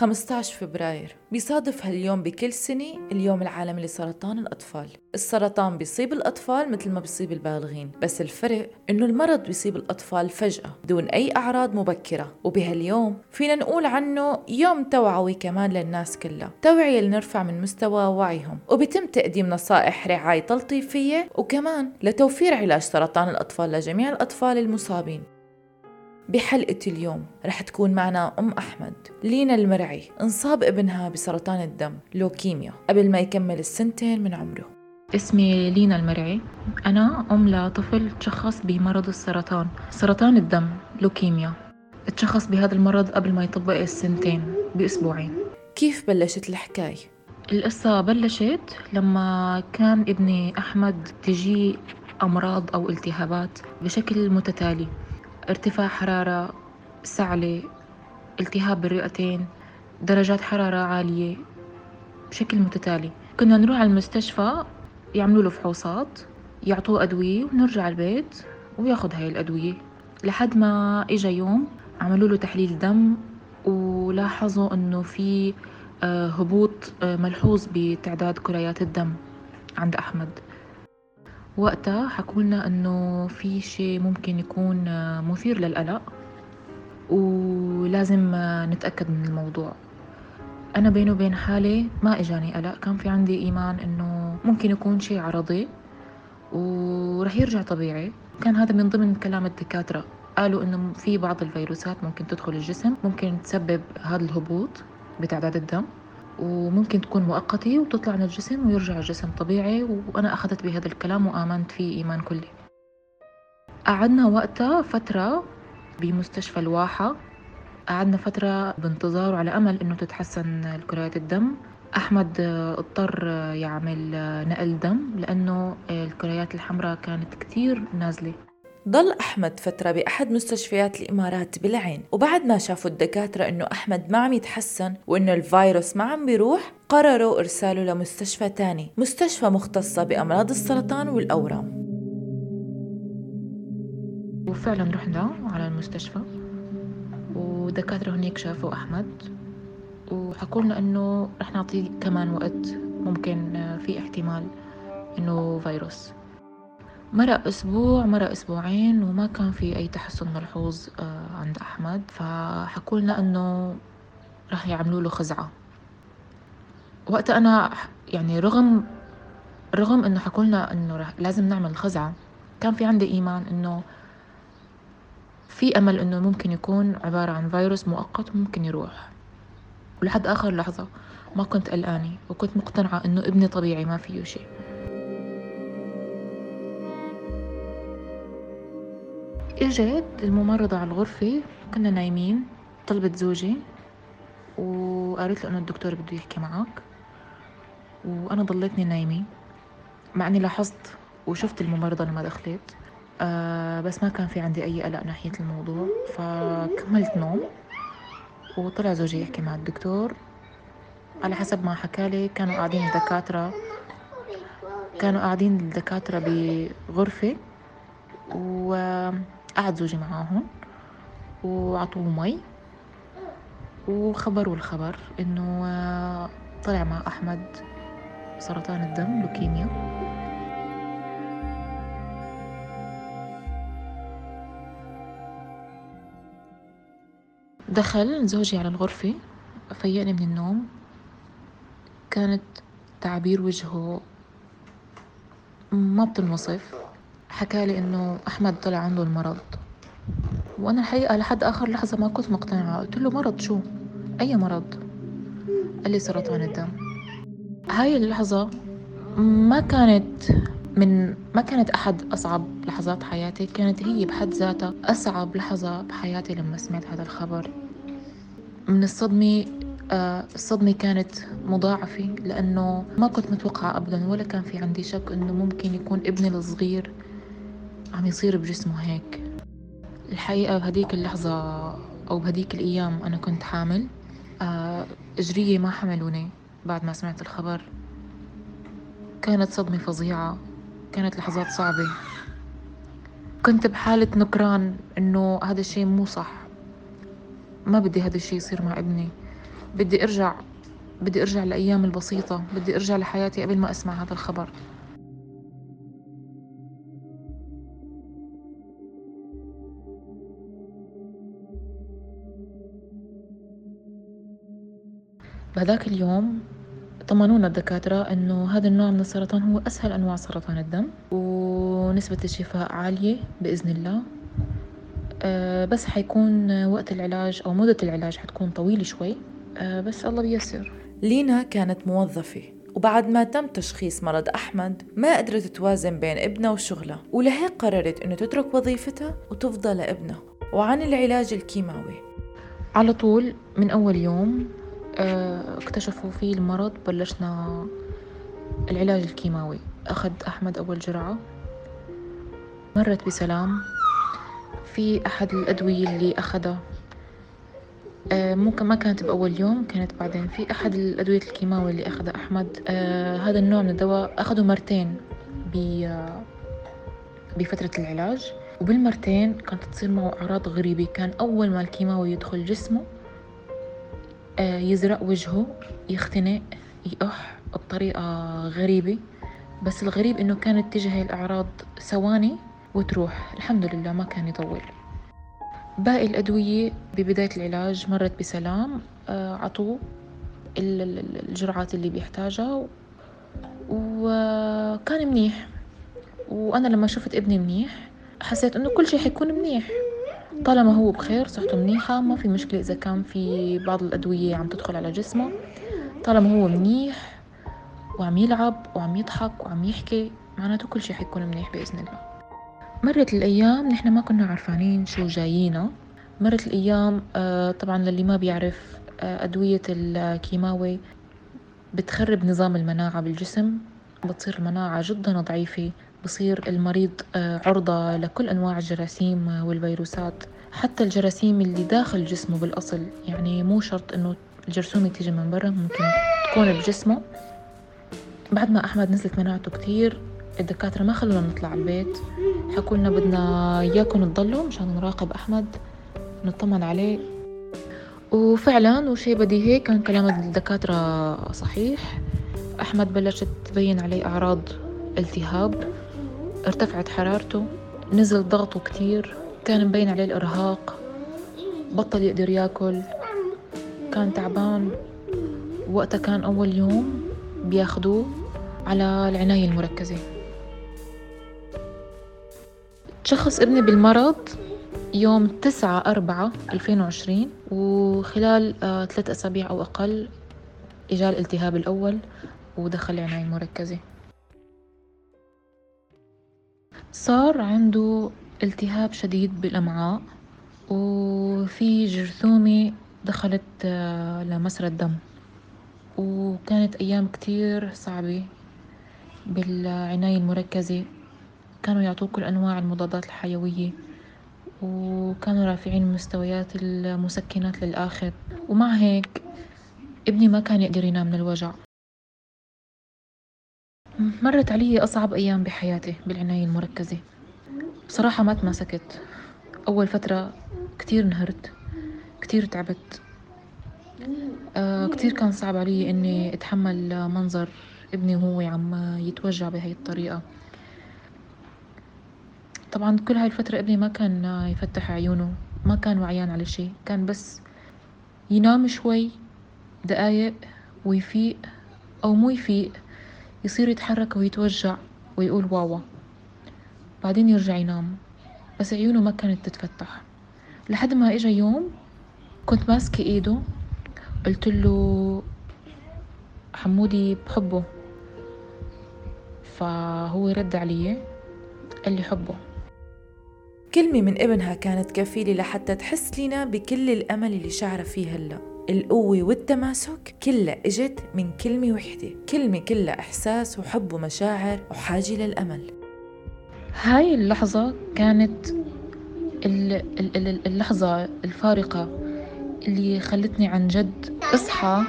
15 فبراير. بيصادف هاليوم بكل سنة اليوم العالمي لسرطان الأطفال. السرطان بيصيب الأطفال مثل ما بيصيب البالغين بس الفرق إنه المرض بيصيب الأطفال فجأة دون أي أعراض مبكرة. وبهاليوم فينا نقول عنه يوم توعوي كمان للناس كلها. توعية لنرفع من مستوى وعيهم. وبيتم تقديم نصائح رعاية تلطيفية وكمان لتوفير علاج سرطان الأطفال لجميع الأطفال المصابين. بحلقة اليوم رح تكون معنا أم أحمد لينا المرعي انصاب ابنها بسرطان الدم لوكيميا قبل ما يكمل السنتين من عمره. اسمي لينا المرعي. أنا أم لطفل تشخص بمرض السرطان سرطان الدم لوكيميا. تشخص بهذا المرض قبل ما يطبق السنتين بأسبوعين. كيف بلشت الحكاية؟ القصة بلشت لما كان ابني أحمد تجي أمراض أو التهابات بشكل متتالي. ارتفاع حرارة سعلة التهاب بالرئتين درجات حرارة عالية بشكل متتالي. كنا نروح على المستشفى يعملوا له فحوصات يعطوه أدوية ونرجع البيت وياخد هاي الأدوية. لحد ما إجا يوم عملوا له تحليل دم ولاحظوا إنه في آه، هبوط آه، ملحوظ بتعداد كريات الدم عند أحمد. وقتها حكوا لنا إنه في شيء ممكن يكون مثير للقلق ولازم نتأكد من الموضوع. أنا بيني وبين حالي ما إجاني قلق كان في عندي إيمان إنه ممكن يكون شيء عرضي ورح يرجع طبيعي. كان هذا من ضمن كلام الدكاترة. قالوا إنه في بعض الفيروسات ممكن تدخل الجسم ممكن تسبب هذا الهبوط بتعداد الدم. وممكن تكون مؤقتة وتطلع من الجسم ويرجع الجسم طبيعي وأنا أخذت بهذا الكلام وآمنت فيه إيمان كلي. قعدنا وقتها فترة بمستشفى الواحة. قعدنا فترة بانتظار على أمل إنه تتحسن كريات الدم. أحمد اضطر يعمل نقل دم لأنه الكريات الحمراء كانت كتير نازلة. ضل أحمد فترة بأحد مستشفيات الإمارات بالعين. وبعد ما شافوا الدكاترة إنه أحمد ما عم يتحسن وإنه الفيروس ما عم بيروح قرروا إرساله لمستشفى تاني. مستشفى مختصة بأمراض السرطان والأورام. وفعلا رحنا على المستشفى ودكاترة هناك شافوا أحمد وحكوا لنا إنه رح نعطيه كمان وقت ممكن في احتمال إنه فيروس. مرق أسبوع مرق أسبوعين وما كان في أي تحسن ملحوظ آه، عند أحمد. فحكوا لنا إنه راح يعملوا له خزعة. وقتها أنا يعني رغم رغم إنه حكوا لنا إنه رح لازم نعمل خزعة كان في عندي إيمان إنه في أمل إنه ممكن يكون عبارة عن فيروس مؤقت وممكن يروح. ولحد آخر لحظة ما كنت قلقانة وكنت مقتنعة إنه ابني طبيعي ما فيه شيء. اجت الممرضة على الغرفة كنا نايمين طلبت زوجي وقالت له إنه الدكتور بده يحكي معك. وأنا ضليتني نايمة مع إني لاحظت وشفت الممرضة لما دخلت آه بس ما كان في عندي أي قلق ناحية الموضوع. فكملت نوم وطلع زوجي يحكي مع الدكتور. على حسب ما حكالي كانوا قاعدين الدكاترة كانوا قاعدين الدكاترة بغرفة. و قعد زوجي معاهم وعطوه مي وخبروا الخبر إنه آه، طلع مع أحمد سرطان الدم لوكيميا. دخل زوجي على الغرفة فيقني من النوم. كانت تعابير وجهه ما بتنوصف. حكالي إنه أحمد طلع عنده المرض. وأنا الحقيقة لحد آخر لحظة ما كنت مقتنعة. قلت له مرض شو؟ أي مرض؟ قال لي سرطان الدم. هاي اللحظة ما كانت من ما كانت أحد أصعب لحظات حياتي. كانت هي بحد ذاتها أصعب لحظة بحياتي لما سمعت هذا الخبر. من الصدمة آه، الصدمة كانت مضاعفة لأنه ما كنت متوقعة أبدا ولا كان في عندي شك أنه ممكن يكون ابني الصغير عم يصير بجسمه هيك. الحقيقة بهديك اللحظة أو بهديك الأيام أنا كنت حامل. آه، إجرية ما حملوني بعد ما سمعت الخبر. كانت صدمة فظيعة. كانت لحظات صعبة. كنت بحالة نكران إنه هذا الشيء مو صح. ما بدي هذا الشيء يصير مع ابني. بدي أرجع بدي أرجع لأيام البسيطة. بدي أرجع لحياتي قبل ما أسمع هذا الخبر. بهذاك اليوم طمنونا الدكاترة أنه هذا النوع من السرطان هو أسهل أنواع سرطان الدم ونسبة الشفاء عالية بإذن الله. أه بس حيكون وقت العلاج أو مدة العلاج حتكون طويلة شوي. أه بس الله بيسر لينا كانت موظفة وبعد ما تم تشخيص مرض أحمد ما قدرت توازن بين ابنها وشغلها ولهيك قررت أنه تترك وظيفتها وتفضى لابنها وعن العلاج الكيماوي. على طول من أول يوم آه، اكتشفوا فيه المرض بلشنا العلاج الكيماوي. أخذ أحمد أول جرعة. مرت بسلام. في أحد الأدوية اللي أخذها. آه، ممكن ما كانت بأول يوم كانت بعدين. في أحد الأدوية الكيماوي اللي أخذها أحمد. آه هذا النوع من الدواء أخذه مرتين بفترة العلاج. وبالمرتين كانت تصير معه أعراض غريبة. كان أول ما الكيماوي يدخل جسمه آه يزرق وجهه يختنق يقح بطريقة غريبة. بس الغريب إنه كانت تجي الأعراض ثواني وتروح. الحمد لله ما كان يطول. باقي الأدوية ببداية العلاج مرت بسلام. آه، عطوه الجرعات اللي بيحتاجها. وكان منيح. وأنا لما شفت ابني منيح حسيت إنه كل شيء حيكون منيح. طالما هو بخير صحته منيحة ما في مشكلة إذا كان في بعض الأدوية عم تدخل على جسمه. طالما هو منيح وعم يلعب وعم يضحك وعم يحكي معناته كل شيء حيكون منيح بإذن الله. مرت الأيام نحن ما كنا عرفانين شو جايينا مرت الأيام آه، طبعا للي ما بيعرف آه، أدوية الكيماوي بتخرب نظام المناعة بالجسم بتصير المناعة جدا ضعيفة. بصير المريض آه، عرضة لكل أنواع الجراثيم والفيروسات حتى الجراثيم اللي داخل جسمه بالأصل. يعني مو شرط إنه الجرثومة تيجي من برا ممكن تكون بجسمه. بعد ما أحمد نزلت مناعته كتير الدكاترة ما خلونا نطلع البيت. حكوا لنا بدنا إياكم تضلوا مشان نراقب أحمد نطمن عليه. وفعلا وشي بديهي كان كلام الدكاترة صحيح. أحمد بلشت تبين عليه أعراض التهاب. ارتفعت حرارته نزل ضغطه كتير كان مبين عليه الإرهاق بطل يقدر ياكل كان تعبان. وقتها كان أول يوم بياخدوه على العناية المركزة. تشخص ابني بالمرض يوم تسعة أربعة ألفين وعشرين وخلال آه ثلاث أسابيع أو أقل إجا الالتهاب الأول ودخل عناية مركزة صار عنده التهاب شديد بالأمعاء وفي جرثومة دخلت آه لمسرى الدم. وكانت أيام كتير صعبة بالعناية المركزة. كانوا يعطوه كل أنواع المضادات الحيوية وكانوا رافعين مستويات المسكنات للآخر. ومع هيك ابني ما كان يقدر ينام من الوجع. مرت علي أصعب أيام بحياتي بالعناية المركزة. بصراحة ما تماسكت. أول فترة كتير نهرت كتير تعبت. آه كتير كان صعب علي إني أتحمل منظر ابني وهو عم يتوجع بهاي الطريقة. طبعا كل هاي الفترة ابني ما كان يفتح عيونه ما كان وعيان على شيء كان بس ينام شوي دقايق ويفيق أو مو يفيق. يصير يتحرك ويتوجع ويقول واوا. بعدين يرجع ينام. بس عيونه ما كانت تتفتح. لحد ما إجا يوم كنت ماسكة إيده. قلت له حمودي بحبه. فهو رد علي. قال لي حبه. كلمة من ابنها كانت كفيلة لحتى تحس لينا بكل الأمل اللي شعرها فيه هلأ. القوة والتماسك كلها إجت من كلمة وحدة. كلمة كلها إحساس وحب ومشاعر وحاجة للأمل. هاي اللحظة كانت اللحظة الفارقة اللي خلتني عن جد أصحى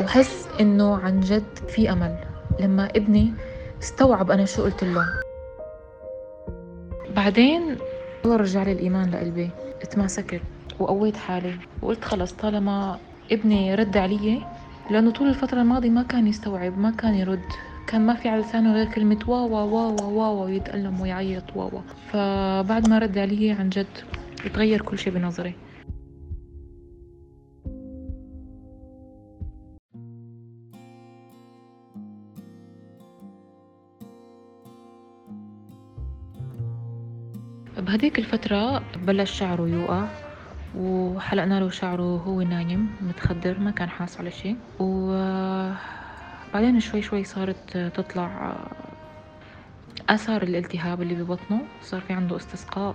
وحس إنه عن جد في أمل. لما ابني استوعب أنا شو قلت له. بعدين الله رجع لي الإيمان لقلبي. اتماسكت وقويت حالي. وقلت خلص طالما ابني رد علي لأنه طول الفترة الماضية ما كان يستوعب ما كان يرد. كان ما في على لسانه غير كلمة واوا واوا واوا ويتألم ويعيط واوا فبعد ما رد علي عن جد تغير كل شيء بنظري. بهديك الفترة بلش شعره يوقع. وحلقنا له شعره وهو نايم متخدر ما كان حاس على شيء. وبعدين شوي شوي صارت تطلع آثار الالتهاب اللي ببطنه. صار في عنده استسقاء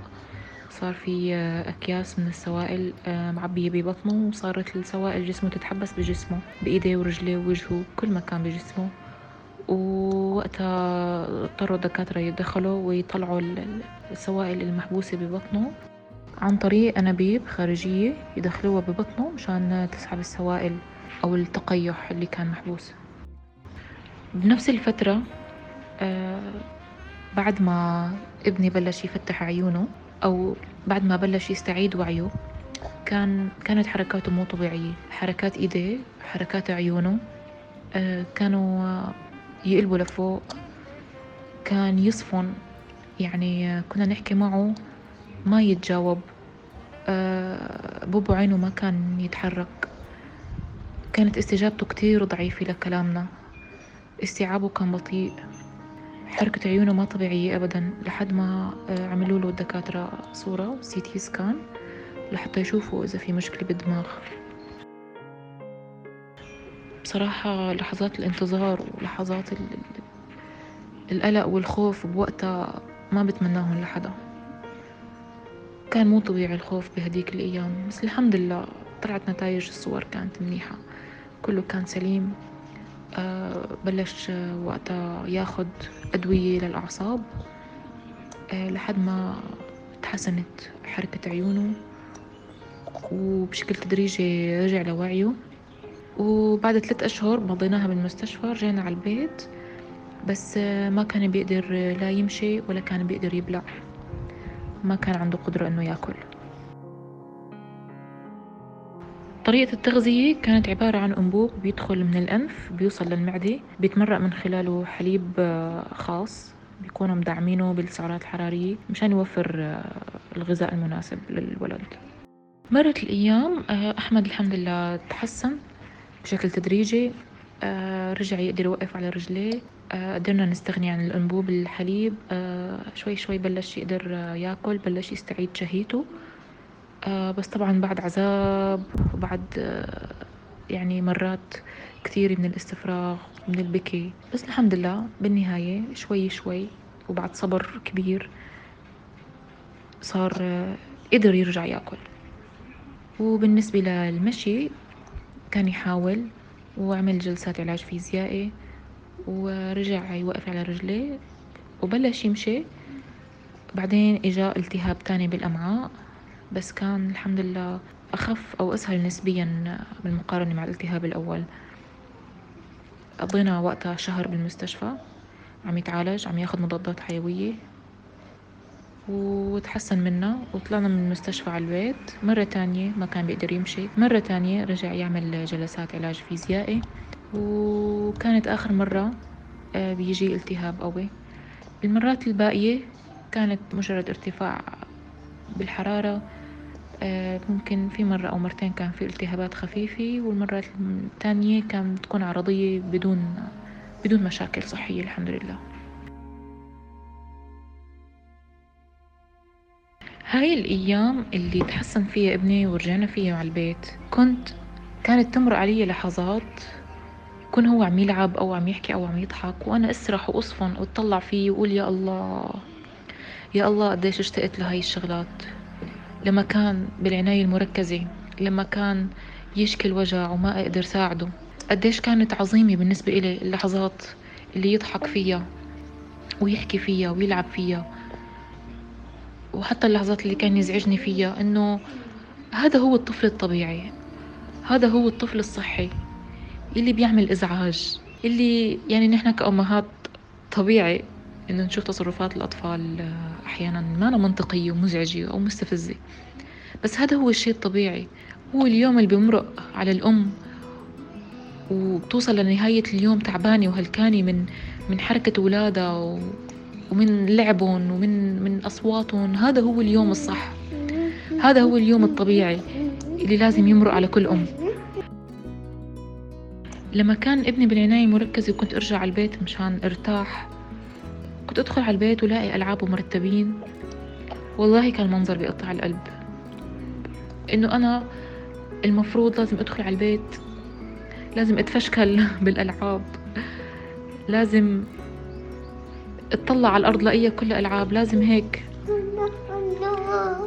صار في أكياس من السوائل معبية ببطنه. وصارت السوائل جسمه تتحبس بجسمه بإيديه ورجليه ووجهه كل مكان بجسمه. ووقتها اضطروا الدكاترة يتدخلوا ويطلعوا السوائل المحبوسة ببطنه. عن طريق أنابيب خارجية يدخلوها ببطنه مشان تسحب السوائل أو التقيح اللي كان محبوس. بنفس الفترة آه بعد ما ابني بلش يفتح عيونه أو بعد ما بلش يستعيد وعيه كان كانت حركاته مو طبيعية. حركات إيديه حركات عيونه آه كانوا يقلبوا لفوق كان يصفن. يعني كنا نحكي معه ما يتجاوب. آه، بوبو عينه ما كان يتحرك. كانت استجابته كتير ضعيفة لكلامنا. استيعابه كان بطيء. حركة عيونه ما طبيعية أبدا. لحد ما آه، عملوا له الدكاترة صورة CT scan لحتى يشوفوا إذا في مشكلة بالدماغ. بصراحة لحظات الانتظار ولحظات القلق والخوف بوقتها ما بتمناهم لحدا. كان مو طبيعي الخوف بهديك الأيام بس الحمد لله طلعت نتائج الصور كانت منيحة. كله كان سليم. أه بلش وقتها ياخد أدوية للأعصاب. أه لحد ما تحسنت حركة عيونه وبشكل تدريجي رجع لوعيه. وبعد ثلاث أشهر مضيناها بالمستشفى رجعنا على البيت. بس ما كان بيقدر لا يمشي ولا كان بيقدر يبلع. ما كان عنده قدرة إنه يأكل. طريقة التغذية كانت عبارة عن أنبوب بيدخل من الأنف بيوصل للمعدة بيتمرق من خلاله حليب خاص بيكونوا مدعمينه بالسعرات الحرارية مشان يوفر الغذاء المناسب للولد. مرت الأيام أحمد الحمد لله تحسن بشكل تدريجي. آه، رجع يقدر يوقف على رجليه. آه، قدرنا نستغني عن الأنبوب الحليب. آه، شوي شوي بلش يقدر ياكل بلش يستعيد شهيته. بس طبعا بعد عذاب وبعد يعني مرات كثير من الاستفراغ من البكي. بس الحمد لله بالنهاية شوي شوي وبعد صبر كبير صار قدر يرجع ياكل. وبالنسبة للمشي كان يحاول وعمل جلسات علاج فيزيائي ورجع يوقف على رجليه وبلش يمشي. بعدين إجا التهاب تاني بالأمعاء بس كان الحمد لله أخف أو أسهل نسبيا بالمقارنة مع الالتهاب الأول. قضينا وقتها شهر بالمستشفى عم يتعالج عم ياخد مضادات حيوية. وتحسن منا وطلعنا من المستشفى على البيت مرة تانية ما كان بيقدر يمشي. مرة تانية رجع يعمل جلسات علاج فيزيائي. وكانت آخر مرة آه، بيجي التهاب قوي. المرات الباقية كانت مجرد ارتفاع بالحرارة. آه، ممكن في مرة أو مرتين كان في التهابات خفيفة والمرات الثانية كانت تكون عرضية بدون بدون مشاكل صحية الحمد لله. هاي الأيام اللي تحسن فيها ابني ورجعنا فيها على البيت كنت كانت تمر علي لحظات يكون هو عم يلعب أو عم يحكي أو عم يضحك وأنا أسرح وأصفن وأطلع فيه وأقول يا الله يا الله قديش اشتقت لهاي الشغلات. لما كان بالعناية المركزة لما كان يشكي الوجع وما أقدر ساعده قديش كانت عظيمة بالنسبة إلي اللحظات اللي يضحك فيها ويحكي فيها ويلعب فيها. وحتى اللحظات اللي كان يزعجني فيها إنه هذا هو الطفل الطبيعي هذا هو الطفل الصحي اللي بيعمل إزعاج اللي يعني نحن كأمهات طبيعي إنه نشوف تصرفات الأطفال أحيانا ما منطقية ومزعجة أو مستفزة. بس هذا هو الشيء الطبيعي. هو اليوم اللي بيمرق على الأم وبتوصل لنهاية اليوم تعبانة وهلكانة من من حركة ولادها ومن لعبهم ومن من أصواتهم. هذا هو اليوم الصح. هذا هو اليوم الطبيعي اللي لازم يمرق على كل أم. لما كان ابني بالعناية المركزة وكنت أرجع على البيت مشان أرتاح. كنت أدخل على البيت ولاقي ألعابه مرتبين والله كان منظر بيقطع القلب. إنه أنا المفروض لازم أدخل على البيت. لازم أتفشكل بالألعاب. لازم اطلع على الأرض لاقيها كلها ألعاب. لازم هيك.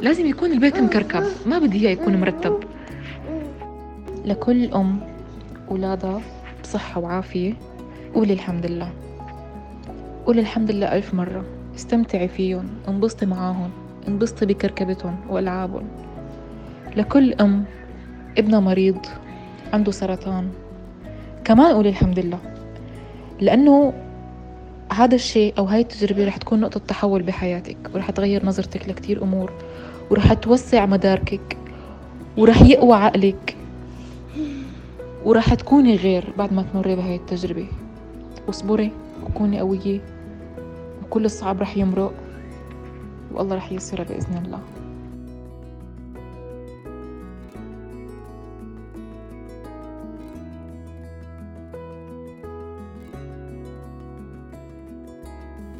لازم يكون البيت مكركب. ما بدي إياه يكون مرتب. لكل أم أولادها بصحة وعافية. قولي الحمد لله. قولي الحمد لله ألف مرة. استمتعي فيهم. انبسطي معاهم. انبسطي بكركبتهم وألعابهم. لكل أم ابنها مريض عنده سرطان. كمان قولي الحمد لله. لأنه هذا الشيء أو هاي التجربة رح تكون نقطة تحول بحياتك ورح تغير نظرتك لكتير أمور ورح توسع مداركك ورح يقوى عقلك ورح تكوني غير بعد ما تمري بهاي التجربة. واصبري وكوني قوية وكل الصعب رح يمرق والله رح ييسرها بإذن الله.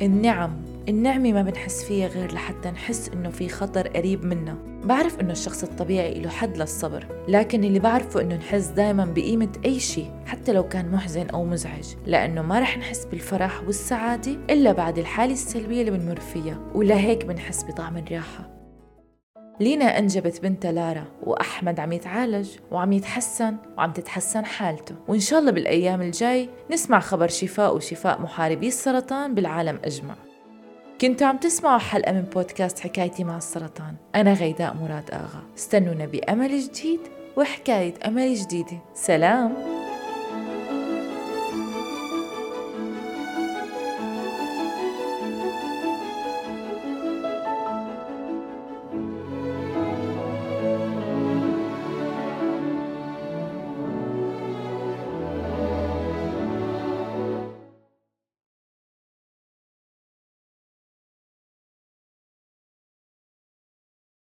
النعم النعمة ما بنحس فيها غير لحتى نحس إنه في خطر قريب منا بعرف إنه الشخص الطبيعي له حد للصبر لكن اللي بعرفه إنه نحس دايما بقيمة أي شيء حتى لو كان محزن أو مزعج. لأنه ما رح نحس بالفرح والسعادة إلا بعد الحالة السلبية اللي بنمر فيها. ولهيك بنحس بطعم الراحة. لينا أنجبت بنتها لارا وأحمد عم يتعالج وعم يتحسن وعم تتحسن حالته. وإن شاء الله بالأيام الجاي نسمع خبر شفاء وشفاء محاربي السرطان بالعالم أجمع. كنتوا عم تسمعوا حلقة من بودكاست حكايتي مع السرطان. أنا غيداء مراد آغا. استنونا بأمل جديد وحكاية أمل جديدة. سلام!